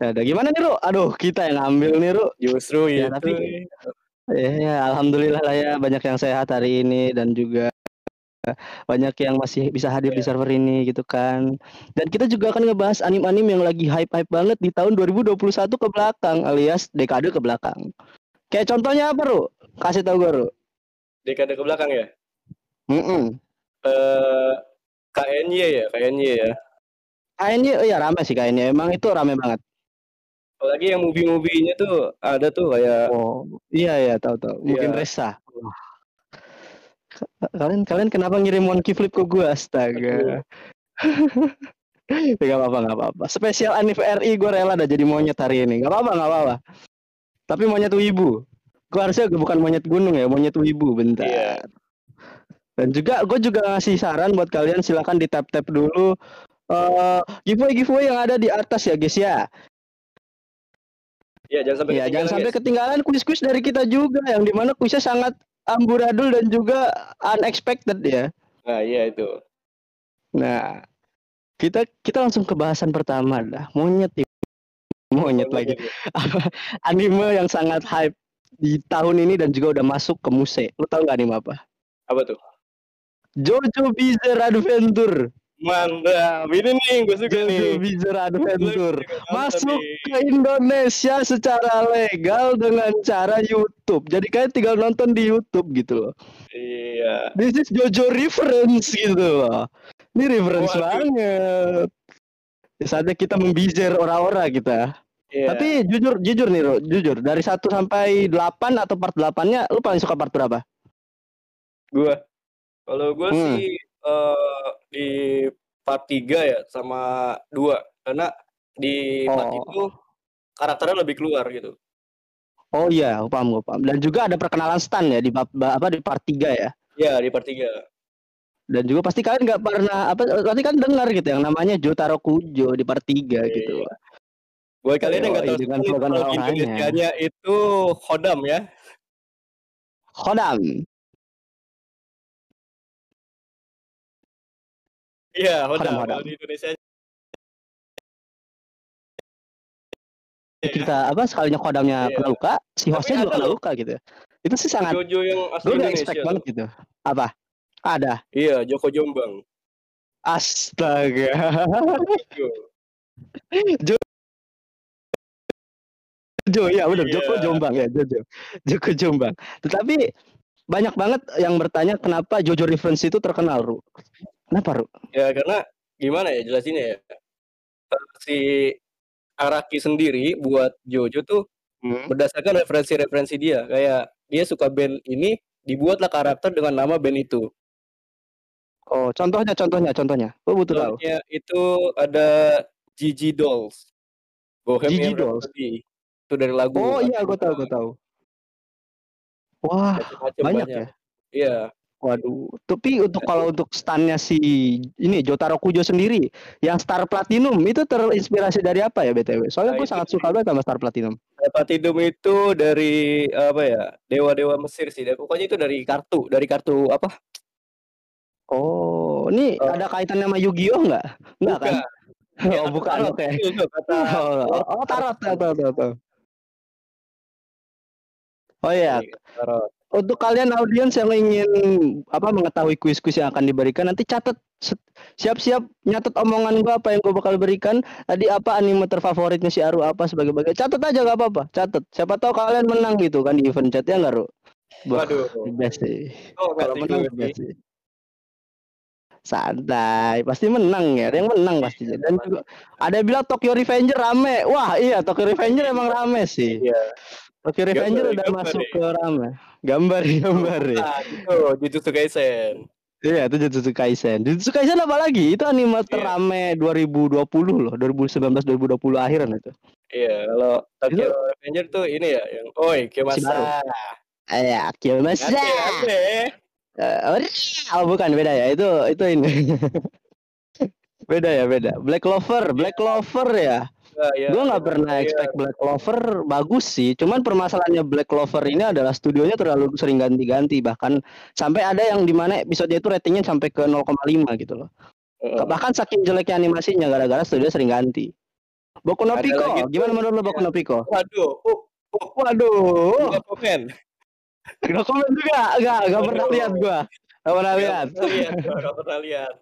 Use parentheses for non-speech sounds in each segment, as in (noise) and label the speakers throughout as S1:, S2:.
S1: Ya, ada gimana nih, Ru? Aduh, kita yang ngambil nih, Ru.
S2: Justru
S1: Ya,
S2: itu.
S1: tapi ya, ya, alhamdulillah lah ya banyak yang sehat hari ini dan juga banyak yang masih bisa hadir di
S2: Iya.
S1: server ini gitu kan. Dan kita juga akan ngebahas anime-anime yang lagi hype-hype banget di tahun 2021 ke belakang alias dekade ke belakang. Kayak contohnya apa, Ru? Kasih tahu gue, Ru.
S2: Dekade ke belakang ya.
S1: Mm
S2: Eh KNY ya, KNY ya.
S1: Kayaknya oh ya rame sih kayaknya. Emang itu rame banget.
S2: Apalagi yang movie-movie-nya tuh ada tuh kayak
S1: Oh, iya ya, tahu tahu. Mungkin
S2: Iya.
S1: Resa. Wah. Ka- Kalian kalian kenapa ngirim monkey flip ke gua? Astaga. Ya, (laughs) Gak apa-apa, gak apa-apa. Spesial Anif RI gue rela dah jadi monyet hari ini. Gak apa-apa, gak apa-apa. Tapi monyet wibu. Gue harusnya bukan monyet gunung ya, monyet wibu. Bentar.
S2: Iya.
S1: Dan juga gue juga ngasih saran buat kalian silakan di tap tap dulu eh giveaway giveaway yang ada di atas ya guys ya.
S2: Ya jangan sampai
S1: Ya, jangan
S2: ketinggalan,
S1: sampai
S2: guys.
S1: ketinggalan kuis-kuis dari kita juga yang di mana kuisnya sangat amburadul dan juga unexpected ya.
S2: Nah, iya itu.
S1: Nah, kita kita langsung ke bahasan pertama dah. Monyet ya. Monyet lagi. (laughs) Anime yang sangat hype di tahun ini dan juga udah masuk ke muse. Lu tahu nggak anime apa?
S2: Apa tuh?
S1: Jojo Bizarre Adventure.
S2: Mantap. Ini nih gue suka
S1: Jojo
S2: nih.
S1: Bizarre Adventure. Masuk ke Indonesia secara legal dengan cara YouTube. Jadi kalian tinggal nonton di YouTube gitu loh.
S2: Iya.
S1: This is Jojo reference gitu loh. Ini reference
S2: Waduh.
S1: banget. Ya, saatnya kita membizer orang-orang kita.
S2: Iya.
S1: Tapi jujur jujur nih, Ro, jujur dari 1 sampai 8 atau part 8-nya lu paling suka part berapa?
S2: gua kalau gua
S1: Hmm.
S2: sih eh di part 3 ya sama 2 karena di part
S1: Oh.
S2: itu karakternya lebih keluar gitu.
S1: Oh iya, gua paham, gua paham. Dan juga ada perkenalan Stan ya di apa di part 3 ya.
S2: Ya, di part 3.
S1: Dan juga pasti kalian nggak pernah apa pasti kan dengar gitu yang namanya Jotaro Kujo di part 3 gitu.
S2: Iya. Buat kalian yang nggak tahu
S1: dengan slogan.
S2: Indonesianya itu Hodam ya.
S1: Khodam.
S2: Iya,
S1: Hodam.
S2: Hodam. Kalau di Indonesia
S1: Kita apa sekalinya Khodamnya
S2: Iya.
S1: kena luka, si hostnya juga kena luka gitu. Itu sih sangat
S2: Jojo yang asli
S1: gue expect
S2: tuh.
S1: banget gitu. Apa? Ada.
S2: Iya, Joko Jombang.
S1: Astaga.
S2: Iya.
S1: Jo, ya benar.
S2: Iya.
S1: Joko Jombang ya, Jojo. Joko Jombang. Tetapi banyak banget yang bertanya kenapa Jojo Reference itu terkenal, Ru. Kenapa, Ru?
S2: Ya karena gimana ya jelasinnya ya. Si Araki sendiri buat Jojo tuh berdasarkan referensi-referensi dia. Kayak dia suka band ini, dibuatlah karakter dengan nama band itu.
S1: Oh, contohnya, contohnya, contohnya. Gue butuh tahu.
S2: Itu ada Gigi Dolls. Bohemian
S1: Gigi Dolls.
S2: Rhapsody. Itu dari lagu.
S1: Oh iya, gue tahu, gue tahu. Wah,
S2: Macam-macam
S1: banyak ya.
S2: Iya.
S1: Waduh, tapi untuk kalau untuk stunnya si ini Jotaro Kujo sendiri, yang Star Platinum itu terinspirasi dari apa ya BTW? Soalnya
S2: Nah,
S1: gue sangat suka banget sama Star Platinum.
S2: Platinum itu dari apa ya? Dewa-dewa Mesir sih. Pokoknya itu dari kartu, dari kartu apa?
S1: Oh, ini
S2: Oh.
S1: ada kaitannya sama Yu-Gi-Oh nggak? Nggak kan?
S2: Ya, (laughs)
S1: Oh, bukan, oke.
S2: Kata (laughs)
S1: Oh, oh, tarot, tarot, tarot, tarot. Oh iya,
S2: tarot.
S1: Untuk kalian audiens yang ingin apa mengetahui kuis-kuis yang akan diberikan, nanti catat siap-siap nyatet omongan gua apa yang gua bakal berikan. Tadi apa anime terfavoritnya si Aru apa sebagai bagai. Catat aja gak apa-apa, catat. Siapa tahu kalian menang gitu kan di event chat ya nggak Ru?
S2: Waduh.
S1: best sih.
S2: Oh,
S1: Kalau menang best sih. Santai, pasti menang ya. Ada yang menang pasti. Dan juga ada yang bilang Tokyo Revenger rame. Wah, iya Tokyo Revenger emang rame sih.
S2: Iya.
S1: Tokyo Revenger
S2: Gambar-
S1: udah
S2: gambar
S1: masuk
S2: ya.
S1: ke rame. Gambar gambar ya.
S2: Nah, itu Jujutsu Kaisen.
S1: Iya, itu Jujutsu Kaisen. Jujutsu Kaisen apa lagi? Itu anime terame 2020 loh, 2019 2020 akhiran itu.
S2: Iya, kalau Tokyo Revenger tuh ini ya yang oi
S1: baru.
S2: Kiyomasa.
S1: Iya, Kiyomasa.
S2: Ganti.
S1: Eh, oh, bukan beda ya. Itu itu ini. (laughs) beda ya, beda. Black Clover, Black Clover ya.
S2: Iya,
S1: Gue nggak pernah
S2: iya.
S1: expect Black Clover bagus sih. Cuman permasalahannya Black Clover ini adalah studionya terlalu sering ganti-ganti. Bahkan sampai ada yang di mana episode itu ratingnya sampai ke 0,5 gitu loh.
S2: Heeh.
S1: Bahkan saking jeleknya animasinya gara-gara studio sering ganti. Boku no Pico,
S2: lagi
S1: gimana menurut lo Boku
S2: ya
S1: no Pico?
S2: waduh, uh, uh,
S1: Waduh,
S2: nggak komen.
S1: no comment juga, enggak, enggak pernah lihat gua, enggak pernah lihat.
S2: nggak pernah lihat.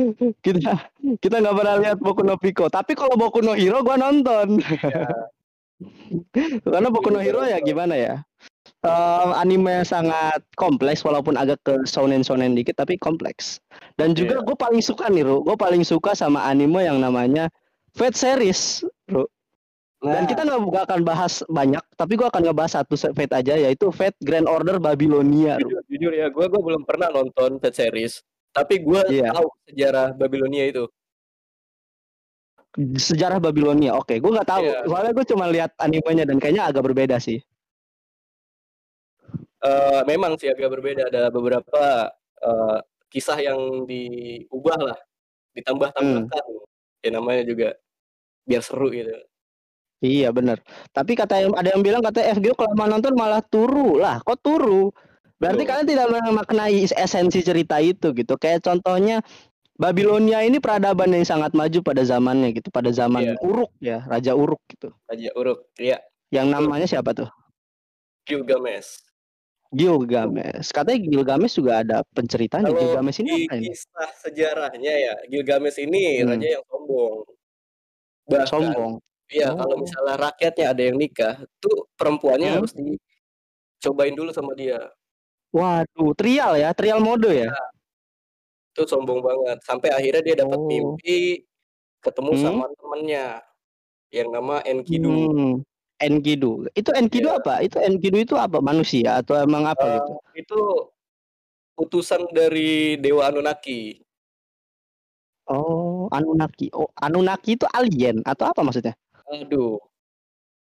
S2: (laughs)
S1: kita kita nggak pernah lihat Boku no Pico, tapi kalau Boku no Hero gua nonton.
S2: Iya. (laughs)
S1: Karena Boku no Hero ya gimana ya? Eh, anime sangat kompleks walaupun agak ke shonen-shonen dikit tapi kompleks. Dan juga
S2: Iya.
S1: gue paling suka nih, Ru. Gue paling suka sama anime yang namanya Fate Series, Ru. Dan
S2: Nah,
S1: kita nggak nggak akan bahas banyak, tapi gue akan ngebahas satu Fate aja yaitu Fate Grand Order Babylonia,
S2: jujur jujur ya, gua gua belum pernah nonton Fate series, tapi gua
S1: Iya.
S2: tahu sejarah Babilonia itu.
S1: Sejarah Babylonia. Oke, gue nggak tahu.
S2: Iya.
S1: Soalnya gue cuma lihat animenya dan kayaknya agak berbeda sih.
S2: Eh, memang sih agak berbeda, ada beberapa, eee, kisah yang diubah lah, ditambah-tambahkan. Ya namanya juga biar seru gitu.
S1: Iya bener. Tapi kata yang ada yang bilang katanya FGO kelamaan nonton malah turu lah. Kok turu? Berarti kalian tidak memaknai esensi cerita itu gitu. Kayak contohnya Babilonia ini peradaban yang sangat maju pada zamannya gitu, pada zaman
S2: Iya.
S1: Uruk ya, Raja Uruk gitu.
S2: Raja Uruk, iya,
S1: Yang namanya siapa tuh?
S2: Gilgamesh.
S1: Gilgamesh. Katanya Gilgamesh juga ada penceritanya.
S2: Kalau
S1: Gilgamesh ini apa ini?
S2: kisah sejarahnya ya, Gilgamesh ini
S1: Hmm.
S2: raja yang sombong. Bahkan
S1: Sombong.
S2: iya, kalau
S1: Oh.
S2: misalnya rakyatnya ada yang nikah, tuh perempuannya
S1: Hmm.
S2: harus dicobain dulu sama dia.
S1: Waduh, trial ya, trial mode ya.
S2: Itu sombong banget, sampai akhirnya dia dapat
S1: Oh.
S2: mimpi ketemu
S1: Hmm.
S2: sama temennya yang nama Enkidu.
S1: Hmm. Enkidu. Itu Enkidu
S2: Iya.
S1: apa? Itu Enkidu itu apa? Manusia atau emang apa
S2: Eee,
S1: gitu?
S2: itu utusan dari dewa Anunnaki.
S1: Oh, Anunnaki. Oh, Anunnaki itu alien atau apa maksudnya?
S2: Aduh,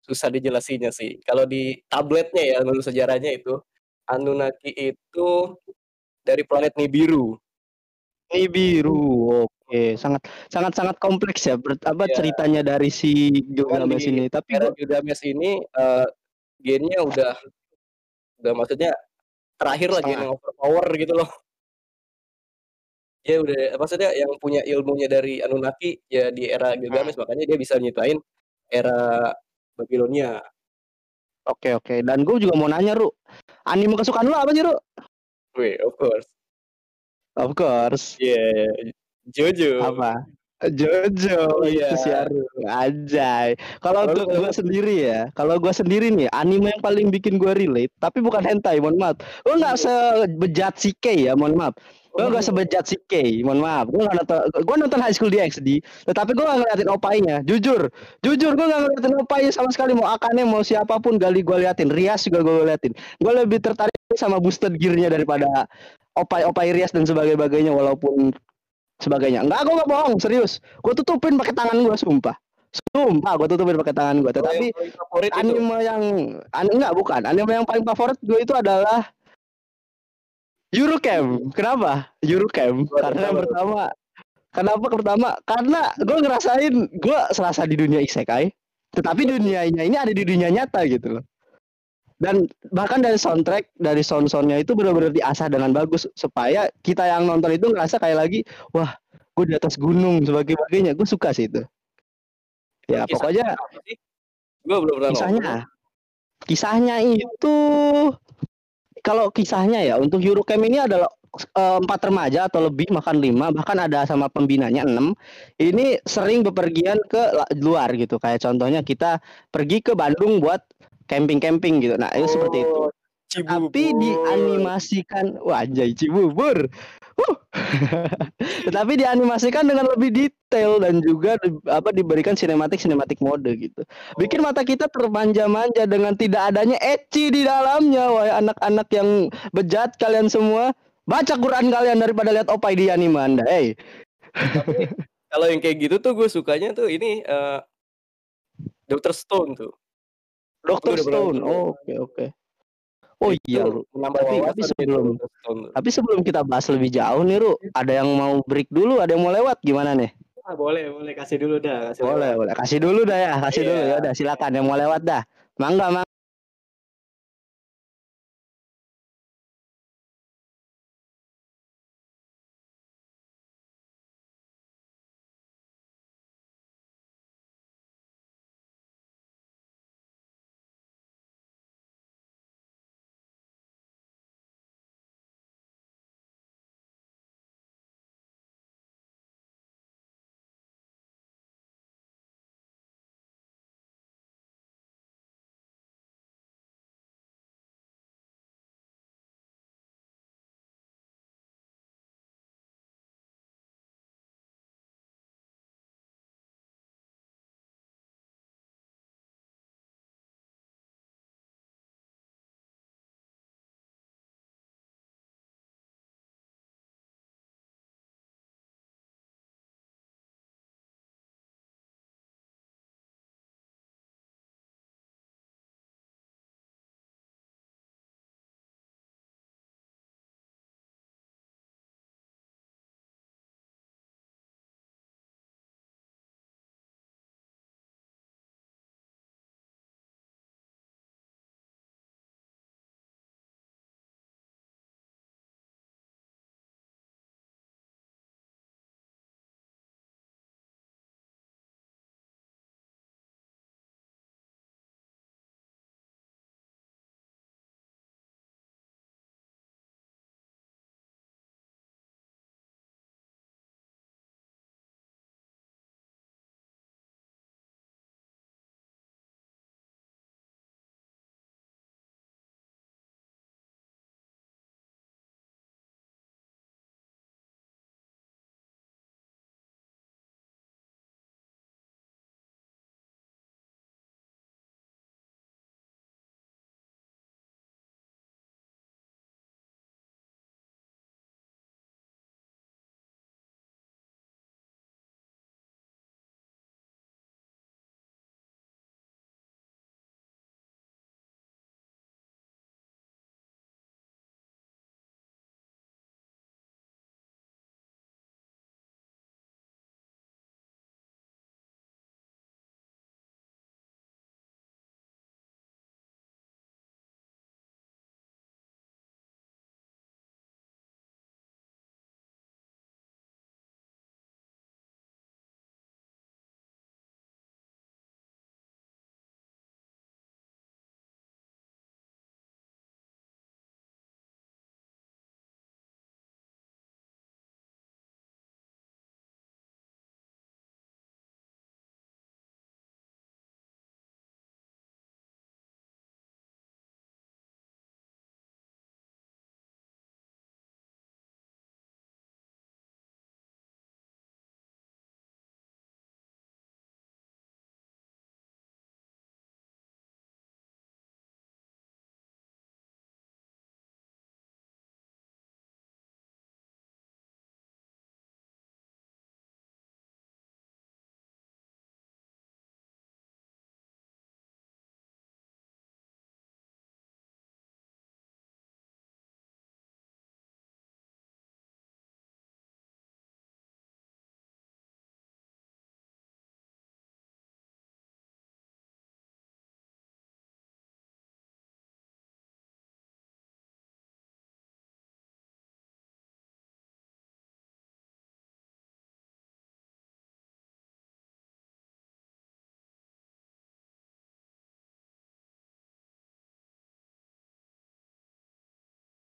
S2: susah dijelasinnya sih. Kalau di tabletnya ya, menurut sejarahnya itu, Anunnaki itu dari planet Nibiru.
S1: Nibiru. Oke, sangat sangat sangat kompleks ya. Ber, apa
S2: Iya.
S1: ceritanya dari si Gilgamesh
S2: di
S1: ini. Tapi
S2: era
S1: gua,
S2: Gilgamesh ini, eee, gennya udah udah maksudnya terakhir lah gen
S1: setengah.
S2: yang overpower gitu loh. Dia udah maksudnya yang punya ilmunya dari Anunnaki ya di era
S1: Hmm.
S2: Gilgamesh, makanya dia bisa nyiptain era Babilonia.
S1: Oke oke. Dan gue juga mau nanya, Ru. Anime kesukaan lu apa sih, Ru?
S2: Wih, of course.
S1: Of course.
S2: Iya, Jojo.
S1: Apa? Jojo
S2: Iya.
S1: itu si Aru. Anjay. Kalau
S2: lu
S1: untuk
S2: lu?
S1: sendiri ya, kalau gua sendiri nih anime yang paling bikin gua relate, tapi bukan hentai, mohon maaf. Gua nggak sebejat si K ya, mohon maaf. Gua nggak sebejat si K, mohon maaf. Gua nggak nonton, gua nonton High School DxD, tetapi gua nggak ngeliatin opainya. Jujur, jujur gua nggak ngeliatin opainya sama sekali. Mau Akane, mau siapa pun gali gua liatin. Rias juga gua liatin. Gua lebih tertarik sama boosted gear-nya daripada opai-opai Rias dan sebagainya walaupun sebagainya. Enggak, gua nggak bohong, serius. Gua tutupin pakai tangan gua, sumpah. Sumpah, gua tutupin pakai tangan.
S2: Kalau
S1: Tetapi
S2: yang paling favorit itu?
S1: anime yang an, enggak bukan anime yang paling favorit gue itu adalah Eurocamp. Kenapa? Eurocamp.
S2: Waduh,
S1: Karena yang pertama Kenapa pertama? Karena gue ngerasain gue serasa di dunia isekai, tetapi dunianya ini ada di dunia nyata gitu loh. Dan bahkan dari soundtrack, dari sound-soundnya itu benar-benar diasah dengan bagus supaya kita yang nonton itu ngerasa kayak lagi, wah, gue di atas gunung sebagainya. Gue suka sih itu. Ya
S2: Kisahnya
S1: pokoknya?
S2: Gua belum pernah
S1: kisahnya kisahnya itu kalau kisahnya ya untuk Eurocamp ini adalah eh, empat remaja atau lebih makan lima bahkan ada sama pembinanya enam. Ini sering bepergian ke luar gitu. Kayak contohnya kita pergi ke Bandung buat camping-camping gitu. Nah itu seperti itu.
S2: Oh,
S1: tapi
S2: Cibubur.
S1: dianimasikan wah anjay Cibubur Huh. (laughs) tetapi dianimasikan dengan lebih detail dan juga di- apa diberikan sinematik sinematik mode gitu bikin mata kita termanja-manja dengan tidak adanya ecchi di dalamnya wahai anak-anak yang bejat kalian semua baca Quran kalian daripada lihat opai di anime anda hey
S2: Tapi kalau yang kayak gitu tuh gue sukanya tuh ini eh Dr. Stone tuh.
S1: Dr. Stone oke oke oh
S2: Itu
S1: iya Ru. Tapi- tapi
S2: gitu,
S1: sebelum- tapi sebelum kita bahas lebih jauh nih Ru ada yang mau break dulu ada yang mau lewat gimana nih
S2: Ah, boleh, boleh kasih dulu dah, kasih
S1: Boleh,
S2: lewat.
S1: boleh. Kasih dulu dah ya, kasih dulu
S2: Iya.
S1: ya udah silakan yang mau lewat dah. Mangga, mangga.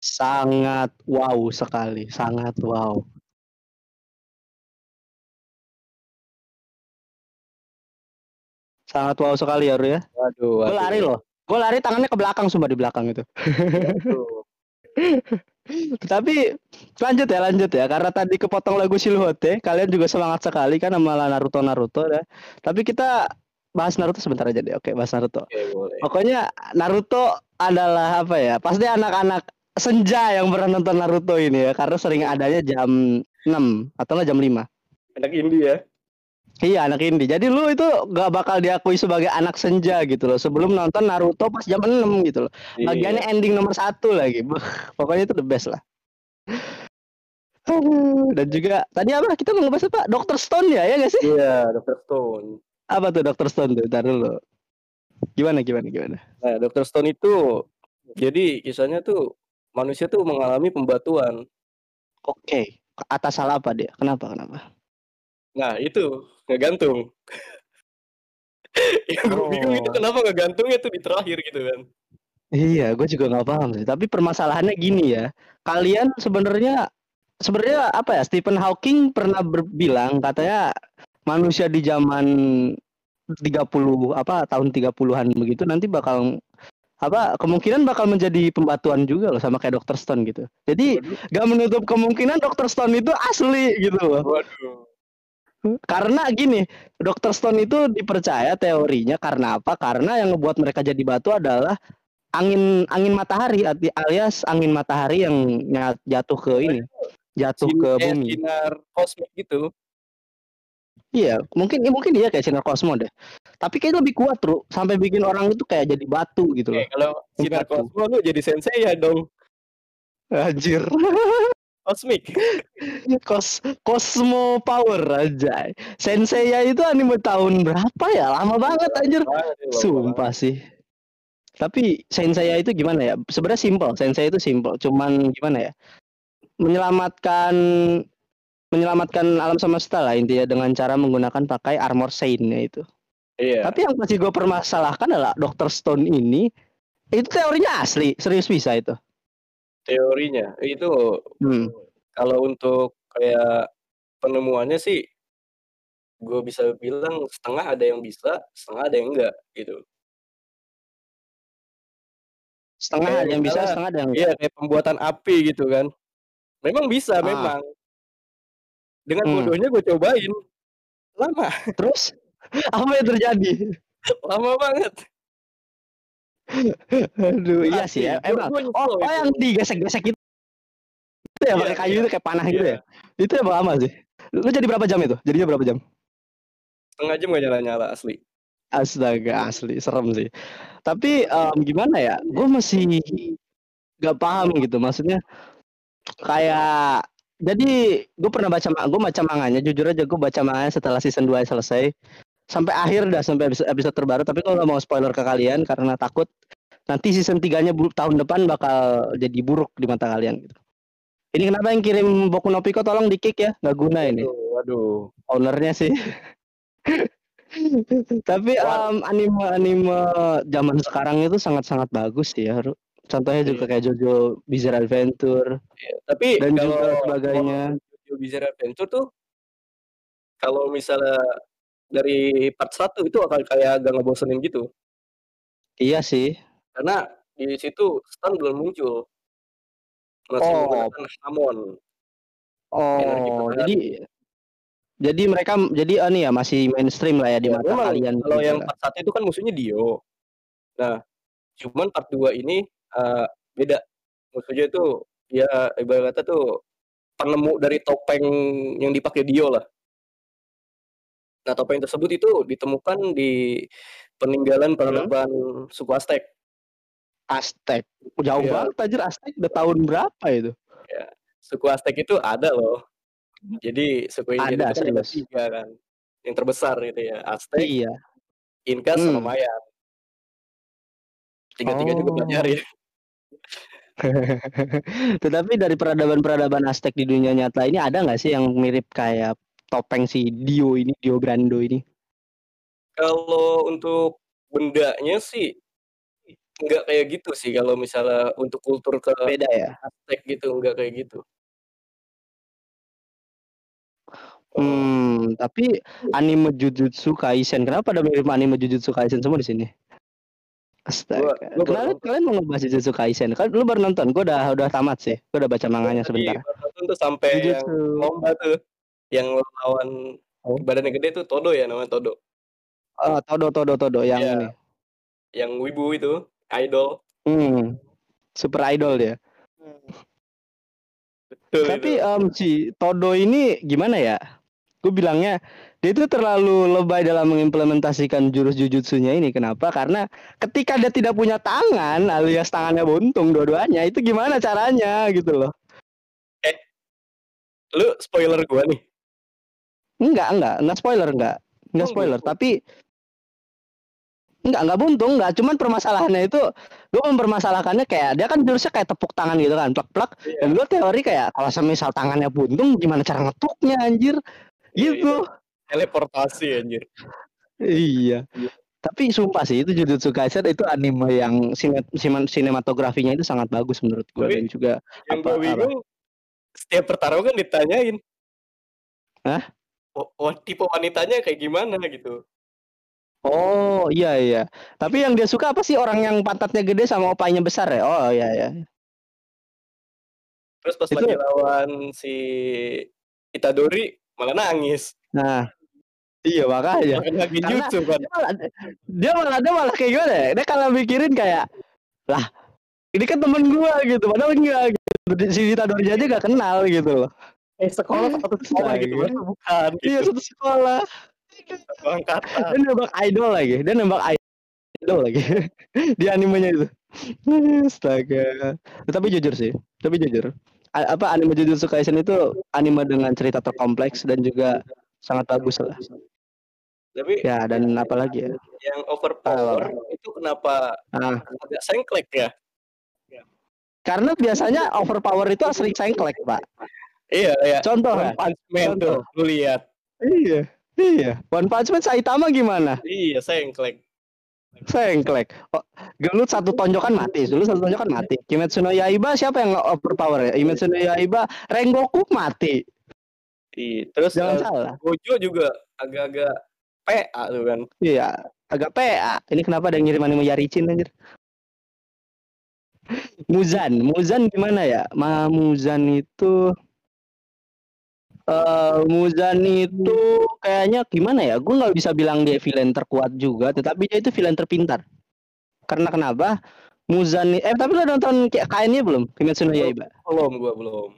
S1: Sangat wow sekali, sangat wow. Sangat wow sekali ya, Ru, ya.
S2: Waduh
S1: Gue lari
S2: waduh.
S1: loh. Gue lari tangannya ke belakang sumpah di belakang itu.
S2: Waduh. (laughs)
S1: Tapi lanjut ya, lanjut ya. Karena tadi kepotong lagu Silhouette, kalian juga semangat sekali kan sama Naruto Naruto ya. Tapi kita bahas Naruto sebentar aja deh. Oke, bahas Naruto.
S2: Oke, boleh.
S1: Pokoknya Naruto adalah apa ya? Pasti anak-anak senja yang pernah nonton Naruto ini ya, karena sering adanya jam 6 atau jam 5.
S2: Anak indie ya.
S1: Iya anak indie. Jadi lu itu gak bakal diakui sebagai anak senja gitu loh. Sebelum nonton Naruto pas jam 6 gitu loh. Bagiannya
S2: Iya.
S1: ending nomor satu lagi. Pokoknya itu the best lah. Dan juga tadi apa kita mau ngebahas apa? Dr. Stone ya, ya gak sih?
S2: Iya, Dr. Stone.
S1: Apa tuh Dr. Stone tuh? Ntar dulu. Gimana gimana gimana?
S2: Nah, Dr. Stone itu jadi kisahnya tuh manusia tuh mengalami pembatuan.
S1: Oke. Atas salah apa dia? Kenapa kenapa?
S2: Nah, itu ngegantung. (laughs) Yang gue bingung itu
S1: Oh.
S2: kenapa ngegantungnya tuh di terakhir gitu kan.
S1: Iya, gue juga nggak paham sih. Tapi permasalahannya gini ya, kalian sebenarnya sebenarnya apa ya? Stephen Hawking pernah berbilang katanya manusia di zaman 30 apa tahun 30-an begitu nanti bakal apa kemungkinan bakal menjadi pembatuan juga loh sama kayak Dr. Stone gitu. Jadi
S2: Waduh.
S1: gak menutup kemungkinan Dr. Stone itu asli gitu loh.
S2: Waduh.
S1: Karena gini, Dr. Stone itu dipercaya teorinya karena apa? Karena yang ngebuat mereka jadi batu adalah angin angin matahari alias angin matahari yang jatuh ke ini, jatuh
S2: Sin-
S1: ke bumi.
S2: sinar kosmik gitu.
S1: Iya, mungkin ya mungkin iya kayak sinar kosmo deh. Tapi kayaknya lebih kuat, Tru, sampai bikin orang itu kayak jadi batu gitu loh.
S2: Eh, kalau sinar kosmo lu jadi sensei ya dong.
S1: Anjir.
S2: Kosmik. (laughs)
S1: Kos Cosmo Power aja. Sensei ya itu anime tahun berapa ya? Lama banget anjir.
S2: Ya.
S1: Sumpah sih. Tapi Sensei itu gimana ya? Sebenarnya simple. Sensei itu simple. Cuman gimana ya? Menyelamatkan menyelamatkan alam semesta lah intinya dengan cara menggunakan pakai armor Saint-nya itu.
S2: Iya.
S1: Tapi yang masih gue permasalahkan adalah Dr. Stone ini itu teorinya asli, serius bisa itu.
S2: Teorinya itu
S1: Hmm.
S2: kalau untuk kayak penemuannya sih gue bisa bilang setengah ada yang bisa, setengah ada yang enggak gitu.
S1: Setengah
S2: Kayak
S1: ada yang bisa, setengah ada yang
S2: Iya, kayak pembuatan api gitu kan. Memang bisa,
S1: Ah.
S2: memang. Dengan
S1: Hmm.
S2: bodohnya gue cobain. Lama,
S1: Terus (laughs) apa yang terjadi?
S2: lama banget.
S1: Aduh, iya sih ya. Emang. Oh, oh yang digesek-gesek itu. Itu ya
S2: Iya,
S1: pakai kayu itu kayak panah gitu
S2: Iya.
S1: ya. Itu emang lama sih. Lu jadi berapa jam itu? Jadinya berapa jam?
S2: Setengah jam gak nyala-nyala asli.
S1: Astaga, asli serem sih. Tapi em, gimana ya? Gue masih gak paham gitu. Maksudnya kayak jadi gue pernah baca gue baca manganya jujur aja gue baca manganya setelah season 2 selesai sampai akhir dah sampai episode, terbaru tapi gue gak mau spoiler ke kalian karena takut nanti season 3 nya tahun depan bakal jadi buruk di mata kalian gitu. Ini kenapa yang kirim Boku no Pico tolong di kick ya nggak guna ini
S2: Waduh,
S1: ownernya sih. (laughs) Tapi
S2: Wah.
S1: em, anime-anime zaman sekarang itu sangat-sangat bagus sih ya. Ru. Contohnya juga kayak Jojo Bizarre Adventure
S2: Iya, Tapi
S1: dan
S2: kalau
S1: juga sebagainya.
S2: Jojo Bizarre Adventure tuh kalau misalnya dari part 1 itu akan kayak agak ngebosenin gitu.
S1: Iya sih.
S2: Karena di situ Stan belum muncul. Masih
S1: Oh.
S2: menggunakan Hamon.
S1: Oh, jadi jadi mereka jadi ah, nih ya masih mainstream lah ya di
S2: Ya,
S1: mata
S2: memang
S1: kalian
S2: kalau
S1: gitu
S2: yang part 1 itu kan musuhnya Dio. Nah, cuman part 2 ini eh, beda. Musuhnya itu ya ibarat kata tuh penemu dari topeng yang dipakai Dio lah. Nah, topeng tersebut itu ditemukan di peninggalan peradaban suku Aztec.
S1: Aztec. Jauh
S2: Iya.
S1: banget anjir Aztec udah tahun berapa itu?
S2: Suku Aztec itu ada loh. Jadi suku India
S1: Ada,
S2: kan ada
S1: serius.
S2: tiga kan. Yang terbesar gitu ya. Aztec,
S1: Iya.
S2: Inca, sama
S1: Hmm.
S2: Maya. Tiga-tiga juga
S1: Oh.
S2: belajarin. (laughs)
S1: Tetapi dari peradaban-peradaban Aztec di dunia nyata ini ada nggak sih yang mirip kayak topeng si Dio ini, Dio Brando ini?
S2: Kalau untuk bendanya sih Enggak kayak gitu sih kalau misalnya untuk kultur ke
S1: Beda ya?
S2: Aztec gitu, enggak kayak gitu.
S1: Hmm, tapi anime Jujutsu Kaisen, kenapa ada mirip anime Jujutsu Kaisen semua di sini? Astaga.
S2: Gua- gua
S1: Kenapa kalian mau ngebahas Jujutsu Kaisen? Kan lu baru nonton, gua udah udah tamat sih. Gua udah baca manganya
S2: Tadi
S1: sebentar.
S2: baru nonton tuh sampai yang
S1: Jujutsu.
S2: lomba tuh, yang lawan
S1: Oh.
S2: badannya gede tuh Todo ya namanya Todo.
S1: Oh, Todo Todo Todo yang
S2: Iya.
S1: ini.
S2: Yang wibu itu, idol.
S1: Hmm. Super idol dia.
S2: Betul
S1: Tapi
S2: itu.
S1: em, si Todo ini gimana ya? Gue bilangnya dia itu terlalu lebay dalam mengimplementasikan jurus jujutsunya ini. Kenapa? Karena ketika dia tidak punya tangan alias tangannya buntung dua-duanya, itu gimana caranya gitu loh.
S2: Lu spoiler gua nih.
S1: Enggak, enggak, enggak spoiler, enggak. Enggak
S2: Oh,
S1: spoiler,
S2: enggak.
S1: tapi enggak, enggak buntung, enggak. Cuman permasalahannya itu gue mempermasalahkannya kayak dia kan jurusnya kayak tepuk tangan gitu kan, plak-plak.
S2: Iya.
S1: Dan gue teori kayak kalau semisal tangannya buntung, gimana cara ngetuknya anjir?
S2: Iya,
S1: Gitu.
S2: Teleportasi anjir.
S1: Iya.
S2: Iya.
S1: Tapi sumpah sih itu Jujutsu Kaisen itu anime yang sine- sine- sinematografinya itu sangat bagus menurut gue
S2: Tapi
S1: dan juga
S2: Yang
S1: apa.
S2: bingung setiap pertarungan ditanyain.
S1: Hah?
S2: Oh, oh, tipe wanitanya kayak gimana gitu.
S1: Oh iya iya. Tapi yang dia suka apa sih orang yang pantatnya gede sama opanya besar ya? Oh iya iya.
S2: Terus pas
S1: Itu-
S2: lagi lawan si Itadori malah nangis.
S1: Nah, iya makanya.
S2: Makin jutsu kan.
S1: Dia malah, dia malah dia malah kayak gimana ya? Dia kalau mikirin kayak lah ini kan temen gua gitu, padahal enggak gitu. Si Itadori aja gak kenal gitu loh.
S2: Eh sekolah satu sekolah gitu kan bukan
S1: Iya
S2: gitu.
S1: satu sekolah.
S2: Satu angkatan.
S1: Dia nembak idol lagi. Dia nembak idol lagi (laughs) di animenya itu. Astaga. Tapi jujur sih. Tapi jujur. A- apa anime Jujutsu Kaisen itu anime dengan cerita terkompleks dan juga sangat bagus lah.
S2: Tapi
S1: Ya dan apalagi ya.
S2: yang overpower itu kenapa
S1: Ah,
S2: agak sengklek ya?
S1: karena biasanya overpower itu sering sengklek, Pak.
S2: Iya ya.
S1: Contoh ya.
S2: One Punch Man tuh, lu lihat.
S1: Iya. Iya. One Punch Man Saitama gimana?
S2: Iya, sengklek.
S1: Sengklek. Oh, gelut satu tonjokan mati, dulu satu tonjokan mati. Kimetsu no Yaiba siapa yang overpower ya? Kimetsu no Yaiba Rengoku mati.
S2: Iya. Terus
S1: Jangan
S2: eh,
S1: salah.
S2: Gojo juga agak-agak PA tuh kan.
S1: Iya, agak PA. Ini kenapa ada yang ngirim anime Yarichin anjir? Muzan, Muzan gimana ya? Ma Muzan itu eh Muzan itu kayaknya gimana ya? Gue nggak bisa bilang dia villain terkuat juga, tetapi dia itu villain terpintar. Karena kenapa? Muzan eh tapi lo nonton kayak kainnya belum? Kimetsu no Yaiba?
S2: Belum gua belum.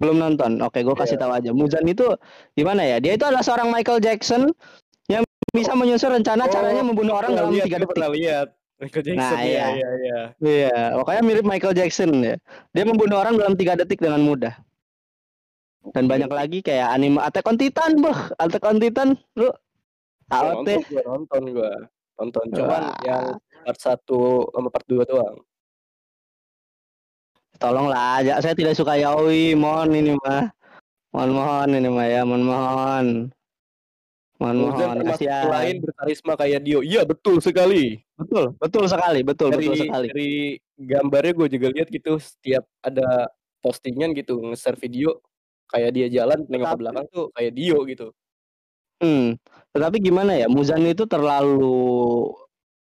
S1: Belum nonton. Oke, gue kasih
S2: Iya.
S1: tahu aja. Muzan itu gimana ya? Dia itu adalah seorang Michael Jackson bisa menyusun rencana
S2: Oh,
S1: caranya membunuh orang dalam tiga detik.
S2: Pernah lihat. Michael Jackson
S1: Nah,
S2: iya,
S1: iya.
S2: iya, iya.
S1: Iya, pokoknya mirip Michael Jackson ya. Dia membunuh orang dalam tiga detik dengan mudah. Dan banyak lagi kayak anime Attack on Titan, boh. Attack on Titan, lu AOT.
S2: nonton gua nonton gua. Nonton cuman
S1: Wah.
S2: yang part 1 sama part 2 doang.
S1: Tolonglah aja, saya tidak suka yaoi, mohon ini mah. Mohon mohon ini mah ya, mohon mohon. Mohon kasihan.
S2: selain berkarisma kayak Dio. Iya, betul sekali.
S1: Betul, betul sekali, betul,
S2: dari
S1: betul sekali.
S2: dari gambarnya gue juga lihat gitu setiap ada postingan gitu nge-share video kayak dia jalan nengok ke belakang tuh kayak Dio gitu.
S1: Hmm, tetapi gimana ya? Muzan itu terlalu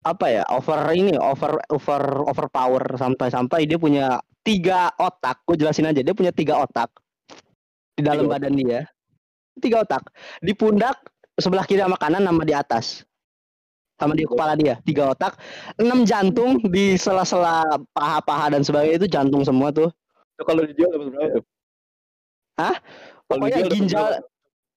S1: apa ya? Over ini, over over overpower sampai-sampai dia punya tiga otak. Gue jelasin aja, dia punya tiga otak di dalam
S2: Tiga
S1: badan dia. Tiga otak di pundak sebelah kiri sama kanan sama di atas. Sama di kepala dia tiga otak enam jantung di sela-sela paha-paha dan sebagainya itu jantung semua tuh.
S2: Itu kalau dijual dapat berapa? Tuh?
S1: Hah?
S2: Kalau
S1: pokoknya ginjal
S2: berapa?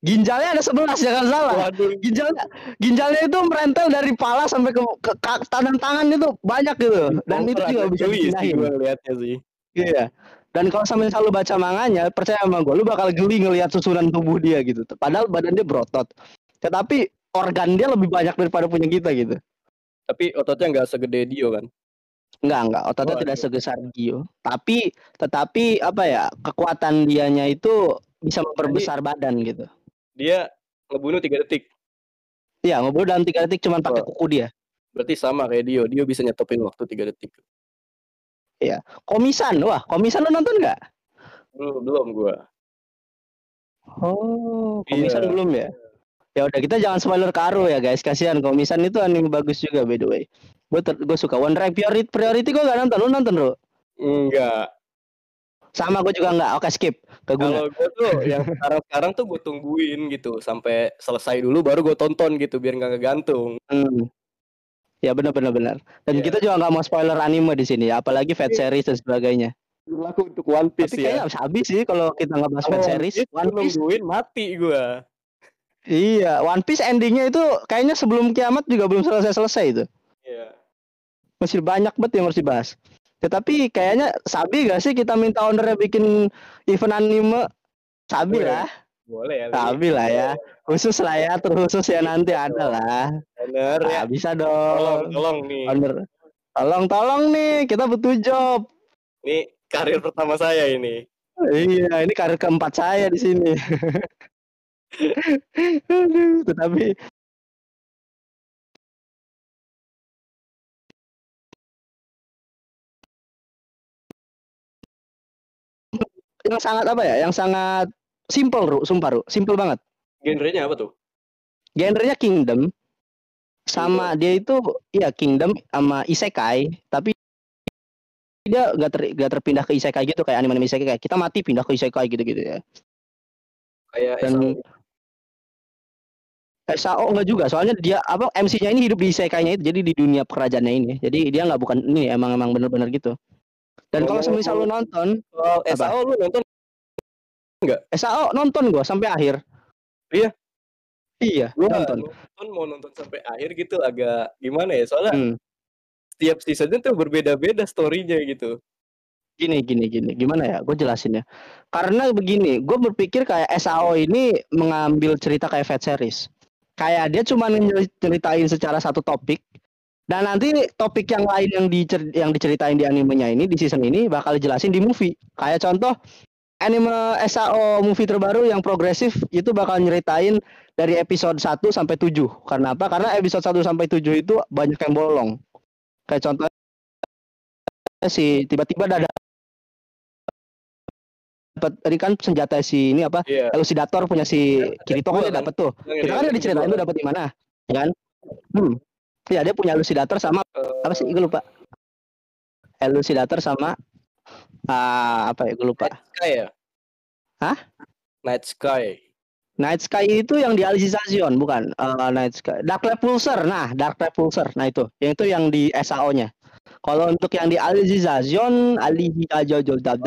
S1: ginjalnya ada sebelas jangan salah.
S2: Waduh,
S1: ginjalnya ginjalnya itu merentel dari pala sampai ke, ke, ke tangan tangan itu banyak gitu. Dan itu juga bisa dipindahin.
S2: liatnya sih.
S1: iya. Dan kalau sampai lu baca manganya percaya sama gue lu bakal geli ngelihat susunan tubuh dia gitu. Padahal badan dia berotot tetapi organ dia lebih banyak daripada punya kita gitu
S2: Tapi ototnya nggak segede Dio kan.
S1: enggak enggak ototnya
S2: Oh,
S1: tidak
S2: iya.
S1: sebesar Gio tapi tetapi apa ya kekuatan dianya itu bisa memperbesar badan gitu
S2: Dia ngebunuh tiga detik.
S1: Iya, ngobrol dalam tiga detik cuman pakai
S2: Oh.
S1: kuku dia.
S2: Berarti sama kayak Dio. Dio bisa nyetopin waktu 3 detik.
S1: Iya. Komisan, wah, komisan lu nonton nggak?
S2: Belum, belum gua.
S1: Oh, komisan iya. belum ya? Ya udah kita jangan spoiler Karo ya guys, kasihan komisan itu anime bagus juga by the way. Gue gue suka One Rank Priority, Priority gue gak nonton, lu nonton bro?
S2: Enggak.
S1: Sama gue juga enggak. Oke skip.
S2: Kalau gue tuh yang sekarang sekarang tuh gue tungguin gitu sampai selesai dulu baru gue tonton gitu biar nggak ngegantung. Hmm.
S1: Ya benar benar benar. Dan yeah. kita juga nggak mau spoiler anime di sini ya, apalagi Fat iya. series dan sebagainya.
S2: Berlaku untuk One Piece
S1: Tapi ya. habis sih kalau kita nggak bahas Fat series.
S2: One Piece nungguin mati gue.
S1: Iya, One Piece endingnya itu kayaknya sebelum kiamat juga belum selesai-selesai itu. Iya. Masih banyak banget yang harus dibahas. Tetapi kayaknya sabi gak sih kita minta ownernya bikin event anime? Sabi lah.
S2: Boleh ya.
S1: Tapi lah ya. Khusus lah ya, terkhusus ya nanti ada lah.
S2: Ya.
S1: Nah, bisa dong.
S2: Tolong, tolong nih.
S1: Bener. Tolong, tolong nih. Kita butuh job.
S2: Ini karir pertama saya ini.
S1: Iya, ini karir keempat saya di sini. (laughs) Aduh, tetapi yang sangat apa ya? Yang sangat Simple, Ru, sumpah, Ru. Simple banget.
S2: Genrenya apa tuh?
S1: Genrenya Kingdom. Sama dia itu ya Kingdom sama Isekai, tapi dia gak, ter, gak terpindah ke isekai gitu kayak anime-anime isekai kayak kita mati pindah ke isekai gitu-gitu ya.
S2: Kayak Dan
S1: SAO enggak juga soalnya dia apa MC-nya ini hidup di isekainya itu jadi di dunia kerajaannya ini jadi dia nggak bukan ini emang emang bener-bener gitu dan oh, kalau semisal lu nonton
S2: oh, SAO lu nonton
S1: Enggak. SAO nonton gua sampai akhir.
S2: Iya.
S1: Iya,
S2: gua nonton. nonton mau nonton sampai akhir gitu agak gimana ya? Soalnya hmm. setiap seasonnya tuh berbeda-beda storynya gitu.
S1: Gini, gini, gini. Gimana ya? Gue jelasin ya. Karena begini, gue berpikir kayak SAO ini mengambil cerita kayak Fat Series. Kayak dia cuma ceritain secara satu topik, dan nanti topik yang lain yang dicer yang diceritain di animenya ini di season ini bakal jelasin di movie. Kayak contoh anime SAO movie terbaru yang progresif itu bakal nyeritain dari episode 1 sampai 7. Karena apa? Karena episode 1 sampai 7 itu banyak yang bolong. Kayak contohnya si tiba-tiba ada dapat tadi kan senjata si ini apa yeah. elusidator punya si Kirito kan dia dapat tuh kita kan udah diceritain tuh dapat di mana ya kan hmm ya dia punya elusidator sama uh, apa sih gue lupa elusidator sama Ah, apa ya? Gue lupa.
S2: Night Sky ya?
S1: Hah?
S2: Night Sky.
S1: Night Sky itu yang di Alicization, bukan? Uh, Night Sky. Dark Repulsor. Nah, Dark Repulsor. Nah, itu. Yang itu yang di SAO-nya. Kalau untuk yang di Alicization, Alicization dab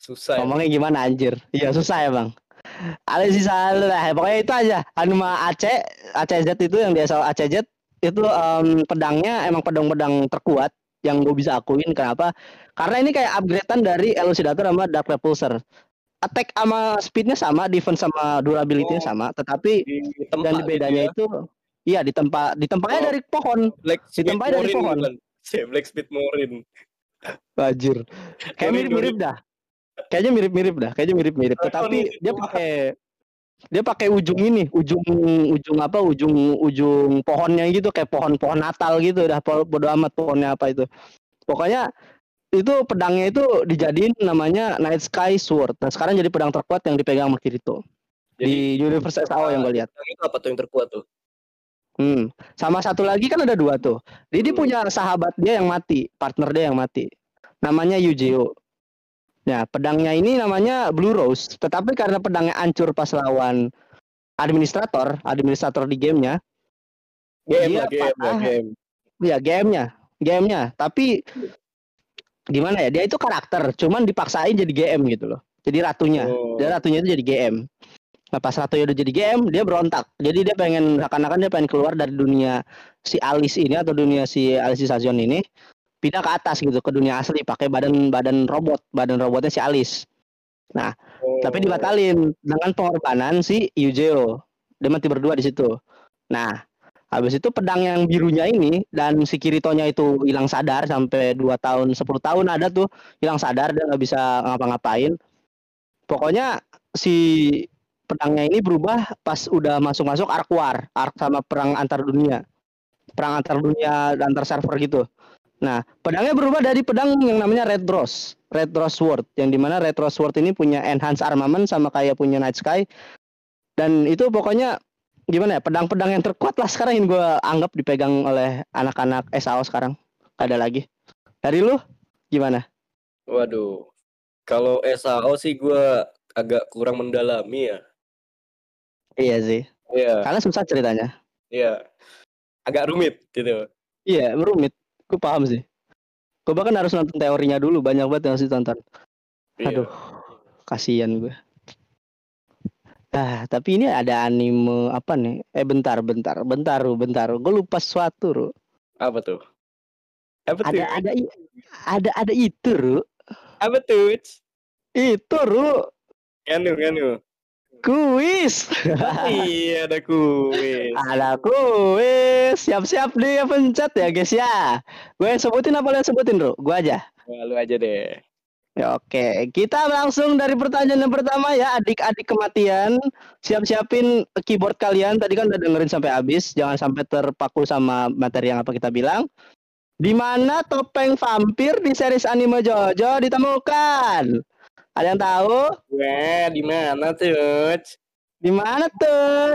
S1: ngomongnya.
S2: Susah.
S1: Ya. Ngomongnya gimana anjir? Iya, susah ya, Bang. Alicization lah. Pokoknya itu aja. Anima AC, ACZ itu yang di SAO ACZ itu um, pedangnya emang pedang-pedang terkuat yang gue bisa akuin kenapa karena ini kayak upgradean dari Elucidator sama Dark Repulsor attack sama speednya sama defense sama durability-nya oh, sama tetapi di dan bedanya gitu ya? itu iya di tempat di tempatnya oh, dari pohon
S2: Black di tempatnya dari pohon (laughs) Black Speed Morin
S1: Wajir kayak mirip-mirip dah kayaknya mirip-mirip dah kayaknya mirip-mirip tetapi dia pakai dia pakai ujung ini ujung ujung apa ujung ujung pohonnya gitu kayak pohon-pohon Natal gitu udah bodo amat pohonnya apa itu pokoknya itu pedangnya itu dijadiin namanya Night Sky Sword nah sekarang jadi pedang terkuat yang dipegang sama Kirito jadi, di Universe SAO yang gue lihat
S2: itu apa tuh yang terkuat tuh
S1: Hmm. Sama satu lagi kan ada dua tuh. Jadi hmm. punya sahabat dia yang mati, partner dia yang mati. Namanya Yujiro. Ya, pedangnya ini namanya Blue Rose, tetapi karena pedangnya hancur pas lawan administrator, administrator di gamenya,
S2: game dia game, patah, game.
S1: Ya, gamenya, gamenya. Tapi gimana ya? Dia itu karakter, cuman dipaksain jadi GM gitu loh. Jadi ratunya, oh. dia ratunya itu jadi GM. Nah pas ratunya udah jadi GM, dia berontak. Jadi dia pengen, akan-akan dia pengen keluar dari dunia si Alice ini atau dunia si Alice Sazion ini pindah ke atas gitu ke dunia asli pakai badan badan robot. Badan robotnya si Alice. Nah oh. tapi dibatalin dengan pengorbanan si Yujeo. Dia mati berdua di situ. Nah habis itu pedang yang birunya ini dan si Kiritonya itu hilang sadar sampai 2 tahun 10 tahun ada tuh hilang sadar dan nggak bisa ngapa-ngapain. Pokoknya si pedangnya ini berubah pas udah masuk-masuk arc war arc sama perang antar dunia. Perang antar dunia antar server gitu. Nah, pedangnya berubah dari pedang yang namanya Red Rose, Red Rose Sword, yang di mana Red Rose Sword ini punya enhanced armament sama kayak punya Night Sky. Dan itu pokoknya gimana ya, pedang-pedang yang terkuat lah sekarang yang gue anggap dipegang oleh anak-anak SAO sekarang. Ada lagi. Dari lu gimana?
S2: Waduh, kalau SAO sih gue agak kurang mendalami ya.
S1: Iya sih.
S2: Iya.
S1: Karena susah ceritanya.
S2: Iya. Agak rumit gitu.
S1: Iya, rumit. Gue paham sih. Gue bahkan harus nonton teorinya dulu, banyak banget yang harus ditonton.
S2: Iya.
S1: Aduh, kasihan gue. Ah, tapi ini ada anime apa nih? Eh bentar, bentar, bentar, bentar. Gue lupa sesuatu, Ru.
S2: Apa tuh? Apa tuh?
S1: Ada ada ada ada itu, Ru.
S2: Apa tuh?
S1: Itu, Ru.
S2: Anu, anu.
S1: Kuis.
S2: iya, ada kuis.
S1: ada kuis. Siap-siap nih pencet ya, guys ya. Gue sebutin apa lo yang sebutin, Ru? Gue aja.
S2: Wah, lu aja deh.
S1: Ya, Oke, kita langsung dari pertanyaan yang pertama ya, adik-adik kematian. Siap-siapin keyboard kalian. Tadi kan udah dengerin sampai habis, jangan sampai terpaku sama materi yang apa kita bilang. Di mana topeng vampir di series anime JoJo ditemukan? Ada yang tahu?
S2: Wah, di mana tuh?
S1: Di mana tuh?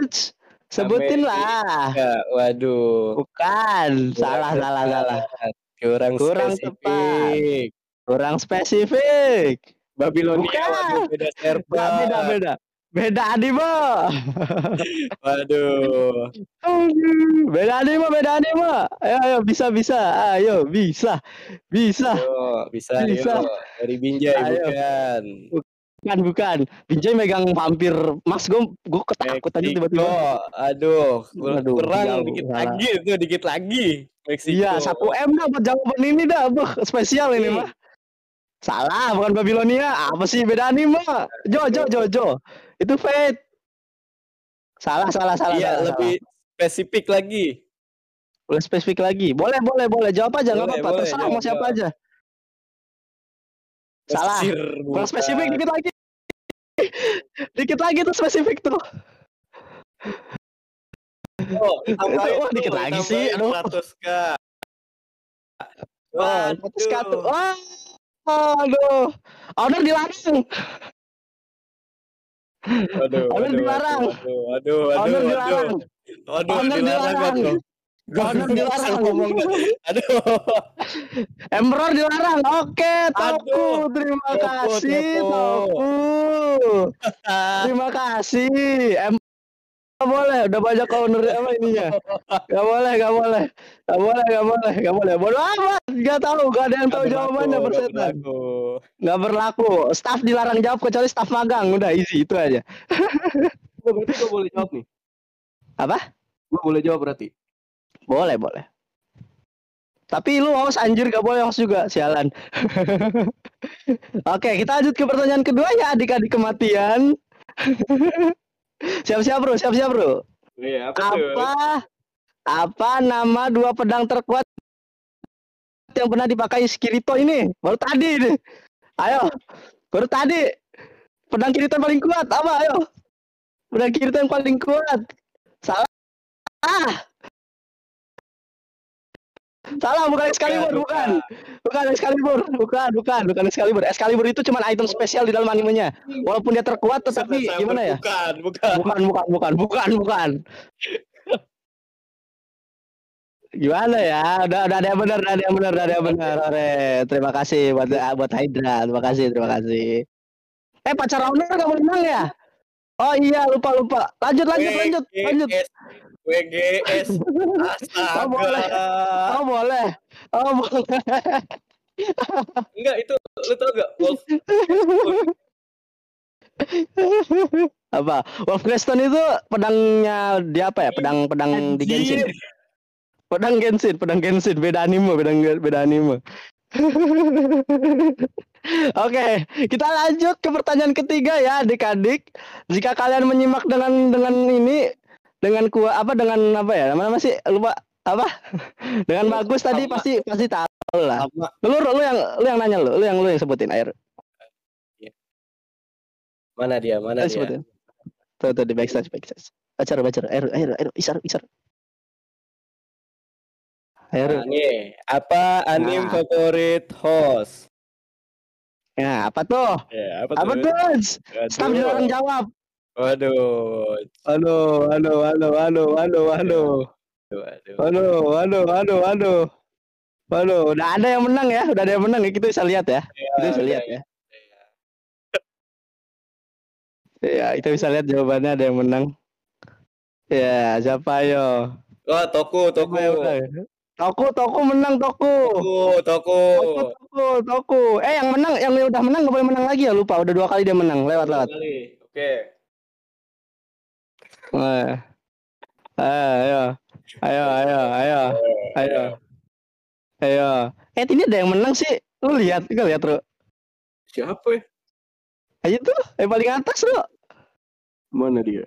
S1: Sebutin lah.
S2: Waduh.
S1: Bukan, salah,
S2: Kurang
S1: salah,
S2: tepat.
S1: salah.
S2: Kurang,
S1: Kurang
S2: spesifik.
S1: Kurang spesifik.
S2: Babilonia,
S1: Bukan.
S2: beda server.
S1: Beda, beda, beda. Anime. (laughs)
S2: Waduh.
S1: Aduh, beda anime, beda anime. Ayo, ayo, bisa, bisa. Ayo, bisa. Bisa.
S2: Ayo, bisa,
S1: Bisa.
S2: ayo. Dari Binjai,
S1: Ayo.
S2: bukan.
S1: Bukan, bukan. Binjai megang vampir. Mas, gue gue ketakut aja tiba-tiba.
S2: Aduh,
S1: Aduh,
S2: kurang
S1: jauh,
S2: dikit
S1: salah.
S2: lagi tuh, dikit lagi. Meksiko.
S1: Iya, satu M dah buat jawaban ini dah. Buh, spesial ini mah. Salah, bukan Babilonia. Apa sih beda anime? Jojo, Jojo. Itu Fate. Salah, salah, salah.
S2: Iya,
S1: salah,
S2: lebih spesifik lagi.
S1: salah. Boleh spesifik lagi. Boleh, boleh, boleh. Jawab aja, nggak apa-apa. Terserah
S2: jawab,
S1: mau siapa
S2: jawab.
S1: aja. Salah. Kurang spesifik dikit lagi. (laughs) dikit lagi tuh spesifik tuh.
S2: Oh, tambahin
S1: Wah,
S2: tuh,
S1: dikit lagi sih, aduh.
S2: 100k.
S1: Wah, fokus kartu. Wah, aduh. Order dilarang. Order
S2: waduh,
S1: dilarang.
S2: Waduh, waduh, waduh,
S1: Order
S2: waduh.
S1: dilarang.
S2: Waduh,
S1: Order
S2: dilarang ngomong. Aduh.
S1: Emperor dilarang. Oke, Toku.
S2: Aduh.
S1: Terima kasih.
S2: Toku. (laughs)
S1: Terima kasih. Em Gak boleh, udah banyak owner apa ininya. Gak boleh, gak boleh. Gak boleh, gak boleh, gak boleh. Bodoh amat. Gak tahu, gak ada yang tahu jawabannya persetan. Gak berlaku. Staff dilarang jawab kecuali staff magang. Udah easy itu aja.
S2: Oh, berarti gua boleh jawab nih.
S1: Apa?
S2: Gua boleh jawab berarti.
S1: Boleh, boleh. Tapi lu host anjir gak boleh host juga, sialan. (laughs) Oke, kita lanjut ke pertanyaan kedua ya adik-adik kematian. (laughs) siap-siap bro, siap-siap bro.
S2: Iya, apa tuh?
S1: Apa apa nama dua pedang terkuat yang pernah dipakai Kirito ini? Baru tadi nih. Ayo. Baru tadi. Pedang Kirito yang paling kuat apa? Ayo. Pedang Kirito yang paling kuat. Salah. Salah bukan Excalibur, bukan. Bukan Excalibur, bukan, bukan, bukan Excalibur. Excalibur itu cuma item spesial di dalam animenya. Walaupun dia terkuat tetapi gimana ya?
S2: Bukan, bukan.
S1: Bukan, bukan, bukan, bukan, bukan. Gimana ya? Udah, udah ada yang benar, ada yang benar, ada yang benar. Ore, terima kasih buat buat Hydra. Terima kasih, terima kasih. Eh pacar owner gak menang ya? Oh iya, lupa lupa. Lanjut, lanjut, lanjut, lanjut.
S2: WGS. Astaga.
S1: Oh, boleh. Oh boleh, oh boleh.
S2: Enggak, itu lu tau gak? Wolf
S1: apa? Wolf Creston itu pedangnya dia apa ya? Pedang pedang di Genshin. Pedang Genshin, pedang Genshin, beda anime, beda beda anime. Oke, kita lanjut ke pertanyaan ketiga ya, adik-adik. Jika kalian menyimak dengan dengan ini dengan kuat apa dengan apa ya? Namanya masih lupa apa? (laughs) dengan bagus tadi
S2: Sama.
S1: pasti pasti tahu lah.
S2: Sama.
S1: Lu lu yang lu yang nanya lu, lu yang lu yang sebutin air.
S2: Mana dia? Mana
S1: Lu
S2: dia?
S1: sebutin. Tuh tuh di backstage backstage. Bacar bacar air air air isar isar. Ayo,
S2: Nah, nih, apa anim
S1: Nah.
S2: favorit host?
S1: Ya, apa tuh?
S2: Ya, apa,
S1: Apa
S2: tuh?
S1: tuh? Dilarang jawab.
S2: Waduh.
S1: Aduh, aduh, aduh, aduh, aduh, aduh.
S2: Waduh.
S1: Aduh, aduh, aduh, aduh. Waduh, udah ada yang menang ya, udah ada yang menang ya, kita bisa lihat ya. Kita bisa
S2: udah,
S1: lihat ya. Ya, kita bisa lihat jawabannya ada yang menang. Ya, siapa yo?
S2: Oh, Toku, Toku.
S1: Siapa yang menang? Toku, Toku menang Toku.
S2: Toku, Toku.
S1: Toku, Toku, Toku. Eh, yang menang, yang udah menang nggak boleh menang lagi ya, lupa. Udah dua kali dia menang, lewat lewat.
S2: Kali. Oke.
S1: Eh, ayo, ayo, ayo, ayo, ayo, ayo. Eh, ini ada yang menang sih. Lu lihat, lu lihat, Bro.
S2: Siapa ya?
S1: Ayo tuh, yang paling atas, Bro.
S2: Mana dia?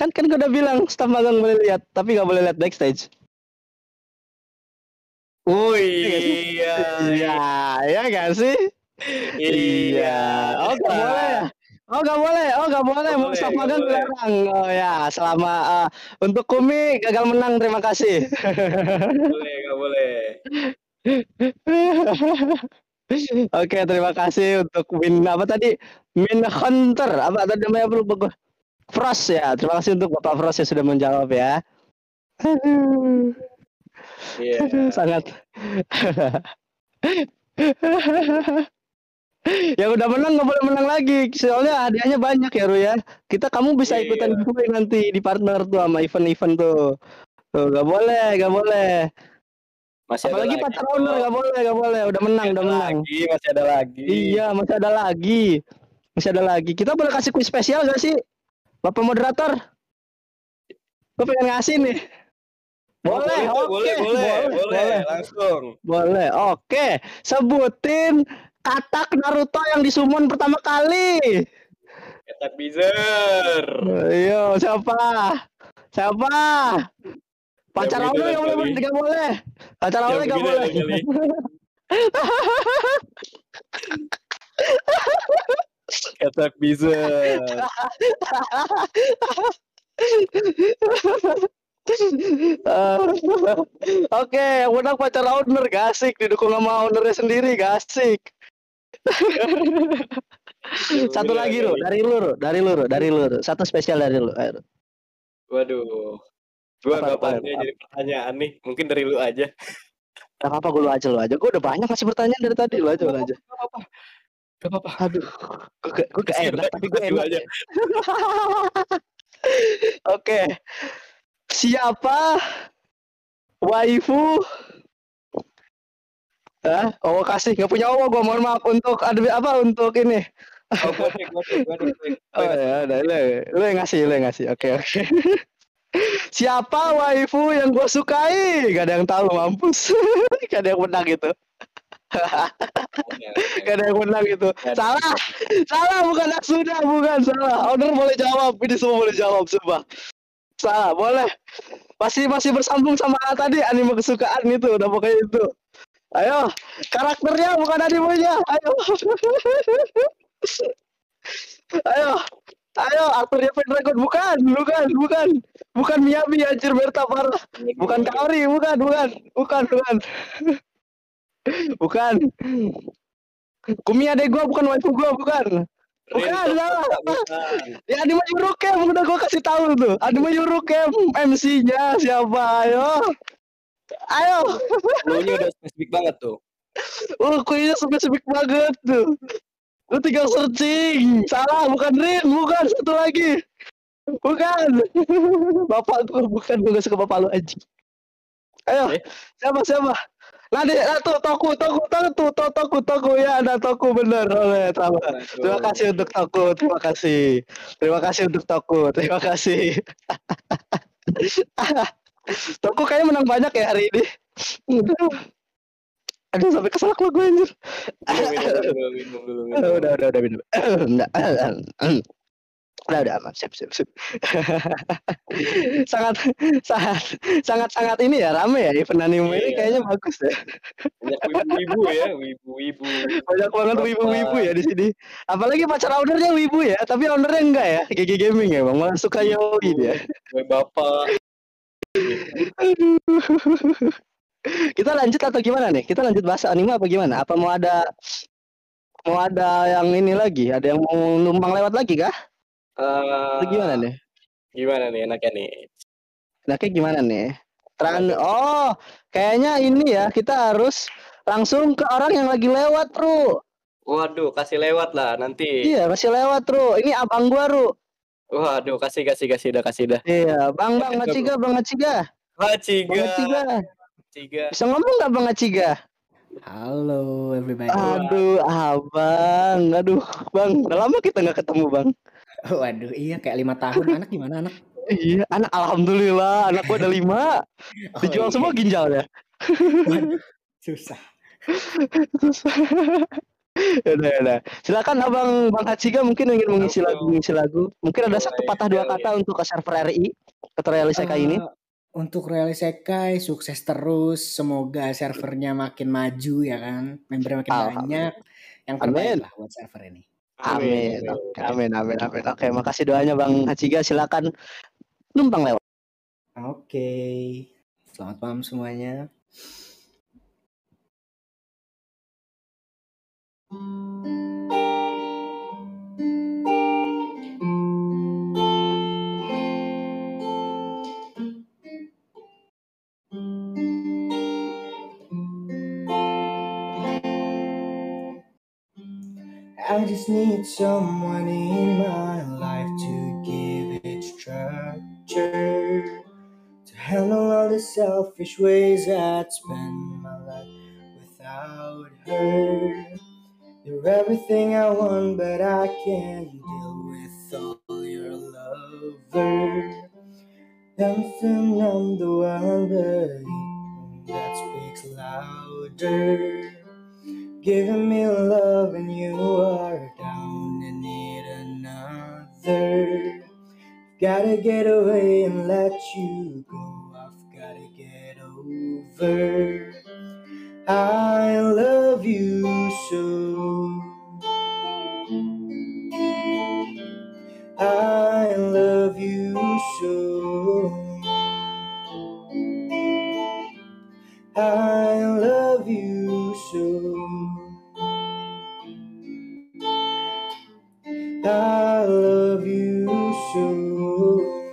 S1: Kan kan gue udah bilang staff magang boleh lihat, tapi nggak boleh lihat backstage.
S2: Oh
S1: iya
S2: iya.
S1: Iya, iya gak sih?
S2: Iya.
S1: Oh nggak boleh ya? Oh nggak boleh, oh nggak boleh.
S2: Nggak
S1: magang
S2: boleh.
S1: dilarang. Oh ya, selama eh, untuk Kumi gagal menang, terima kasih.
S2: boleh, nggak boleh. (laughs)
S1: Oke, terima kasih untuk Min apa tadi? Min Hunter. Apa tadi namanya perlu bagus? Frost ya. Terima kasih untuk Bapak Frost yang sudah menjawab ya. Aduh,
S2: Iya.
S1: aduh, (laughs) sangat. (laughs) (laughs) yang udah menang nggak boleh menang lagi soalnya hadiahnya banyak ya Ru ya kita kamu bisa ikutan
S2: Iya.
S1: giveaway nanti di partner tuh sama event-event tuh tuh nggak boleh nggak boleh
S2: Masih
S1: apalagi
S2: ada
S1: pacar
S2: lagi.
S1: owner nggak boleh nggak boleh udah menang
S2: Masih
S1: udah
S2: ada
S1: menang
S2: lagi, masih ada lagi.
S1: Iya, masih ada lagi. Masih ada lagi. Kita boleh kasih kuis spesial gak sih? Bapak moderator. Gue pengen ngasih nih. Boleh,
S2: boleh,
S1: oke.
S2: boleh, boleh, boleh, langsung.
S1: Boleh, oke. Sebutin katak Naruto yang disummon pertama kali.
S2: Ketak Bizer.
S1: Ayo, siapa? Siapa? Pacar
S2: Yang
S1: awal
S2: begini
S1: nggak boleh, nggak boleh. Pacar
S2: Yang
S1: nggak boleh.
S2: kali. Ketak Bizer.
S1: Oke, yang menang pacar owner gak asik didukung sama ownernya sendiri gak asik. (laughs) Satu
S2: Gila
S1: lagi lu,
S2: kali.
S1: dari lu, dari lu, dari lu, satu spesial dari lu. Ayo, Ru.
S2: Waduh. Gua
S1: Apa,
S2: nggak pandai jadi pertanyaan nih. Mungkin dari lu aja.
S1: Gak apa-apa gue lu aja lu aja. Gue udah banyak masih pertanyaan dari tadi lu aja lu aja.
S2: Gak apa-apa. Gak apa-apa.
S1: Aduh, gue gak, enak tapi gue enak.
S2: aja. (laughs)
S1: Oke, siapa waifu? Hah? Oh kasih nggak punya oh gue mohon maaf untuk ada apa untuk ini
S2: Oh, gua deh, gua deh, gua deh.
S1: Oh ya, udah lu, lu yang ngasih, lu yang ngasih. Oke, oke. (laughs) Siapa waifu yang gue sukai? Gak ada yang tahu, mampus. (laughs) Gak ada yang menang gitu. (laughs) Gak ada yang menang gitu. Salah, salah bukan sudah, bukan salah. Owner boleh jawab, ini semua boleh jawab, sumpah. Salah, boleh. Masih masih bersambung sama tadi anime kesukaan itu, udah pokoknya itu. Ayo, karakternya bukan animenya. Ayo. Ayo. Ayo, aktornya Pendragon bukan, bukan, bukan. Bukan Miyabi anjir Berta parah. Bukan Kaori, bukan, bukan. Bukan, bukan. bukan. Kumiya deh gua bukan waifu gua, bukan. Bukan, salah.
S2: Bukan.
S1: Ya anime Eurocamp udah gua kasih tahu tuh. Anime Eurocamp MC-nya siapa? Ayo. Ayo.
S2: Lu nya udah spesifik banget tuh.
S1: Oh, kuisnya spesifik banget tuh. Lu tinggal searching. Salah, bukan Rin, bukan satu lagi. Bukan. Bapak gua bukan gua gak suka bapak lu anjing. Ayo,
S2: Eh?
S1: siapa siapa? Deh, nah, tuh Toku, Toku, Toku, tuh, Toku, Toku, Toku, ya ada Toku bener. Oleh, sama. Terima kasih untuk Toku, terima kasih. Terima kasih untuk Toku, terima kasih. (laughs) Toku kayaknya menang banyak ya hari ini. Aduh sampai keselak lo gue anjir.
S2: Minum, dulu, minum dulu.
S1: Udah, udah, udah, udah minum. Udah, udah, udah aman, siap, siap, siap. (laughs) sangat, sangat, sangat, sangat ini ya rame ya event anime ini
S2: Iya.
S1: kayaknya bagus ya.
S2: Banyak wibu-wibu ya, wibu-wibu.
S1: Banyak banget wibu-wibu ya di sini. Apalagi pacar ownernya wibu ya, tapi ownernya enggak ya. GG Gaming ya bang, malah suka yoi dia.
S2: Gue bapak. (laughs)
S1: Kita lanjut atau gimana nih? Kita lanjut bahas anime apa gimana? Apa mau ada mau ada yang ini lagi? Ada yang mau numpang lewat lagi kah?
S2: Uh,
S1: Atau gimana nih?
S2: Gimana nih enaknya nih?
S1: Enaknya gimana nih? Terang oh, kayaknya ini ya kita harus langsung ke orang yang lagi lewat, Bro.
S2: Waduh, kasih lewat lah nanti.
S1: Iya, kasih lewat, Bro. Ini abang gua, Bro.
S2: Waduh, kasih kasih kasih dah kasih dah.
S1: Iya, Bang Bang Aciga, Bang Aciga.
S2: Aciga.
S1: Bang Aciga. Bisa ngomong nggak Bang Aciga?
S3: Halo everybody.
S1: Aduh, abang. Aduh, Bang. Udah lama kita nggak ketemu, Bang.
S3: Waduh, iya kayak lima tahun. Anak gimana anak?
S1: Iya, anak alhamdulillah, anak gua ada lima.
S3: Oh,
S1: Dijual
S3: iya.
S1: semua ginjalnya.
S3: Waduh, susah. (laughs) (laughs)
S1: Udah, udah. Silakan Abang Bang Haciga mungkin ingin mengisi lagu, mengisi lagu. Mungkin ada satu patah dua kata untuk ke server RI atau Realiseka ini.
S3: Eh, Untuk Realisekai sukses terus, semoga servernya makin maju ya kan, member makin banyak. Yang terbaik lah buat server ini.
S1: Amin. Oke, Amin, amin, amin. Oke, makasih doanya Bang Haciga. Silakan numpang lewat.
S3: Oke, selamat malam semuanya. I just need someone in my life to give it structure. To handle all the selfish ways I'd spend my life without her. You're everything I want, but I can't deal with all your lover. Something I'm the one, but that speaks louder. Giving me love and you are down and need another. Gotta get away and let you go. I've gotta get over. I love you so. I love you so. I love you so. I love you so.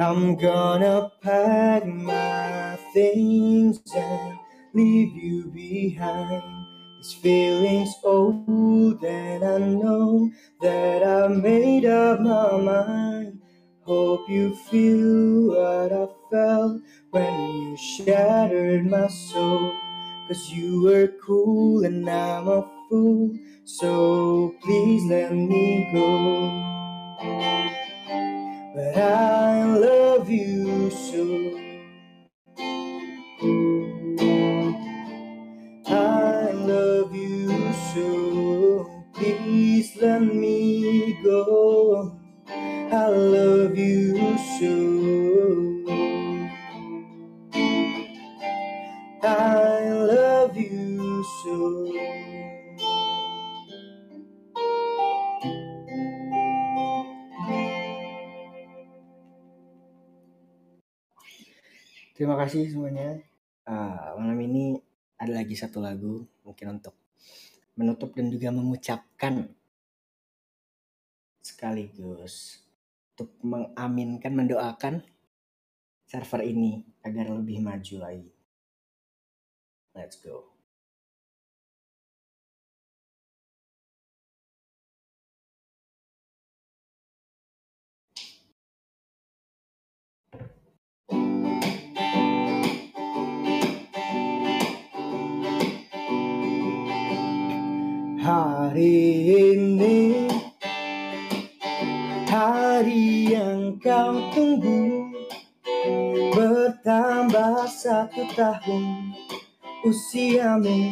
S3: I'm gonna pack my things and leave you behind. This feeling's old, and I know that I made up my mind. Hope you feel what I felt when you shattered my soul. Cause you were cool and I'm a fool. So please let me go. But I love you so. So. Please let me go. I love you so. I love you so. Terima kasih semuanya. Ah, malam ini ada lagi satu lagu mungkin untuk menutup dan juga mengucapkan sekaligus untuk mengaminkan, mendoakan server ini agar lebih maju lagi. Let's go. Hari ini. Hari yang kau tunggu Bertambah satu tahun. Usiamu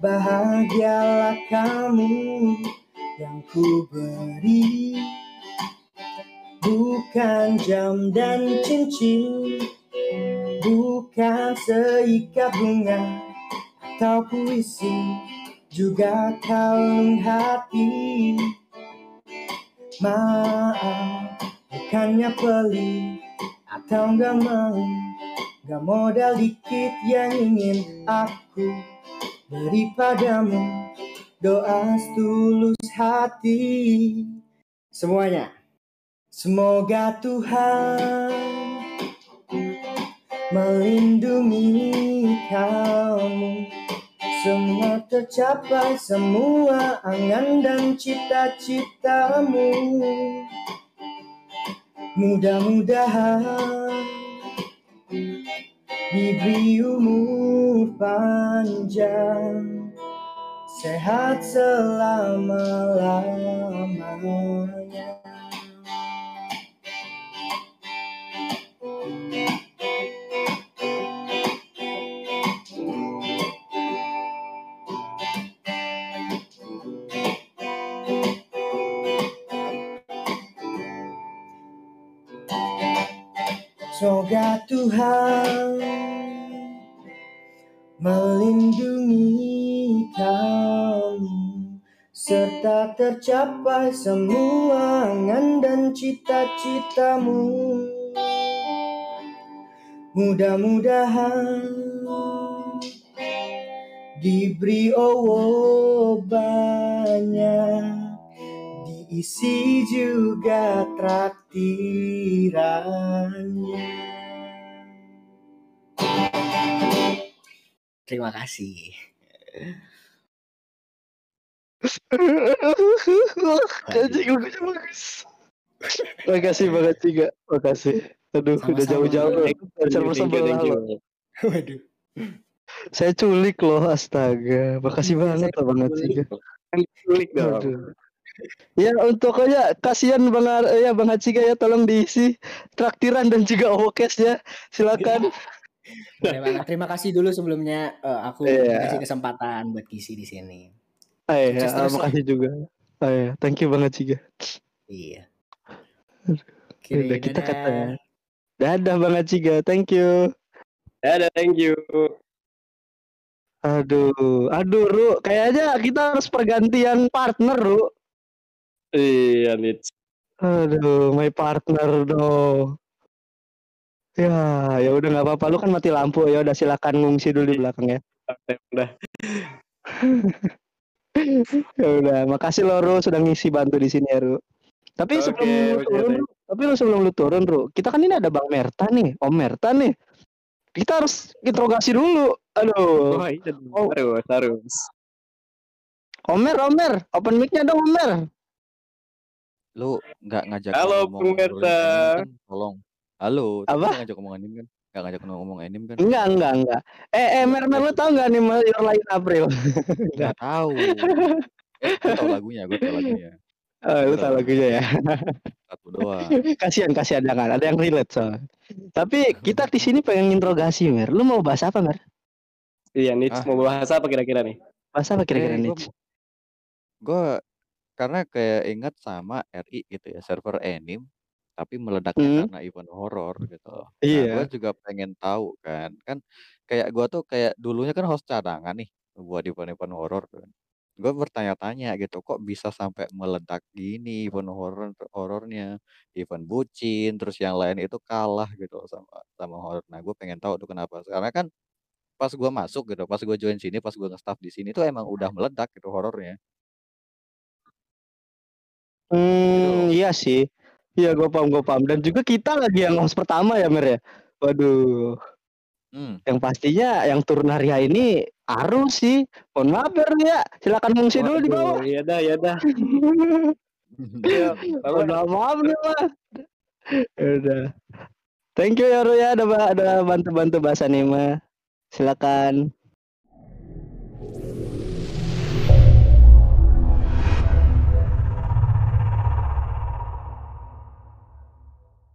S3: Bahagialah kamu Yang ku beri. Bukan jam dan cincin Bukan seikat bunga Atau puisi juga kalung hati. Maaf bukannya pelit atau gak mau. Gak modal dikit yang ingin aku beri padamu. Doa tulus hati. Semuanya. Semoga Tuhan melindungi kamu Semua tercapai semua angan dan cita-citamu. Mudah-mudahan diberi umur panjang. Sehat selama-lamanya serta tercapai semua angan dan cita-citamu. Mudah-mudahan diberi owo diisi juga traktirannya. Terima kasih. (laughs)
S1: Anjing bagus bagus. Makasih banget Ciga. Makasih. Aduh,
S3: Sama-sama.
S1: udah jauh-jauh server sebelah.
S3: Waduh.
S1: Saya culik loh, astaga. Makasih banget
S3: saya
S1: banget
S3: culik.
S1: Ciga.
S2: Klik dong.
S1: Aduh. Ya untuk aja kasihan Bang Ar- ya Bang Haciga ya tolong diisi traktiran dan juga owokes ya. Silakan.
S3: Boleh banget. Terima kasih dulu sebelumnya eh, aku
S1: Iya.
S3: kasih kesempatan buat kisi di sini.
S1: Eh,
S3: Sukses
S1: ya,
S3: terus ya.
S1: makasih juga. Eh, thank you banget Ciga.
S3: Iya. Oke,
S1: Udah kita
S3: dadah.
S1: kata ya. Dadah Bang Haciga, thank you.
S2: Dadah, thank you.
S1: Aduh, aduh Ru, kayaknya kita harus pergantian partner Ru.
S2: Iya, Nits.
S1: Aduh, my partner dong. Ya, ya udah nggak apa-apa. Lu kan mati lampu ya. Udah silakan ngungsi dulu di belakang ya.
S2: Udah. (laughs)
S1: Ya udah, makasih lo Ru sudah ngisi bantu di sini ya Ru. Tapi
S2: Oke,
S1: sebelum lu turun. Ru, tapi lu sebelum lu turun Ru, kita kan ini ada Bang Merta nih, Om Merta nih. Kita harus interogasi dulu. Aduh,
S2: Oh, iya.
S1: Oh.
S2: Harus, harus.
S1: Omer, Omer, open mic-nya dong Omer.
S4: lu nggak ngajak
S2: Halo, Berta.
S4: anime kan tolong halo
S1: Apa?
S4: ngajak ngomong anime kan nggak ngajak ngomong anime kan
S1: Enggak, enggak, enggak. Eh, eh, Mer, Mer, lu tau nggak nih Your Line April? (laughs)
S4: nggak tahu (laughs) gue tau lagunya gue tau lagunya
S1: Oh, lu tau lagunya ya. (laughs)
S4: satu doang
S1: kasihan, kasihan jangan. Ada yang relate soalnya. Tapi kita di sini pengen interogasi, Mer. Lu mau bahas apa, Mer?
S2: Iya, Nits
S4: Ah.
S2: mau bahas apa kira-kira nih?
S1: Bahas apa kira-kira
S4: Eh,
S1: nih?
S4: gua- gue karena kayak ingat sama RI gitu ya server anime tapi meledaknya
S1: Hmm.
S4: karena event horor gitu. Nah
S1: Iya.
S4: gue juga pengen tahu kan kan kayak gue tuh kayak dulunya kan host cadangan nih buat event-event horor kan. Gue bertanya-tanya gitu kok bisa sampai meledak gini event horor horornya event bucin terus yang lain itu kalah gitu sama sama horor nah gue pengen tahu tuh kenapa. Karena kan pas gue masuk gitu pas gue join sini pas gue nge-staff di sini tuh emang udah meledak gitu horornya
S1: Hmm, iya sih. Iya, gue paham, gue paham. Dan juga kita lagi yang host pertama ya, Mer ya. Waduh,
S4: hmm.
S1: yang pastinya yang turun hari ini Aru sih. Mohon maaf Mer ya. Silakan ngungsi dulu di bawah.
S2: Iya dah, iya dah. (laughs) Iya,
S1: Mohon maaf, maaf nih, Mas. Ya Udah. Thank you ya Ru ya, ada ada bantu-bantu bahasa anime. Silakan.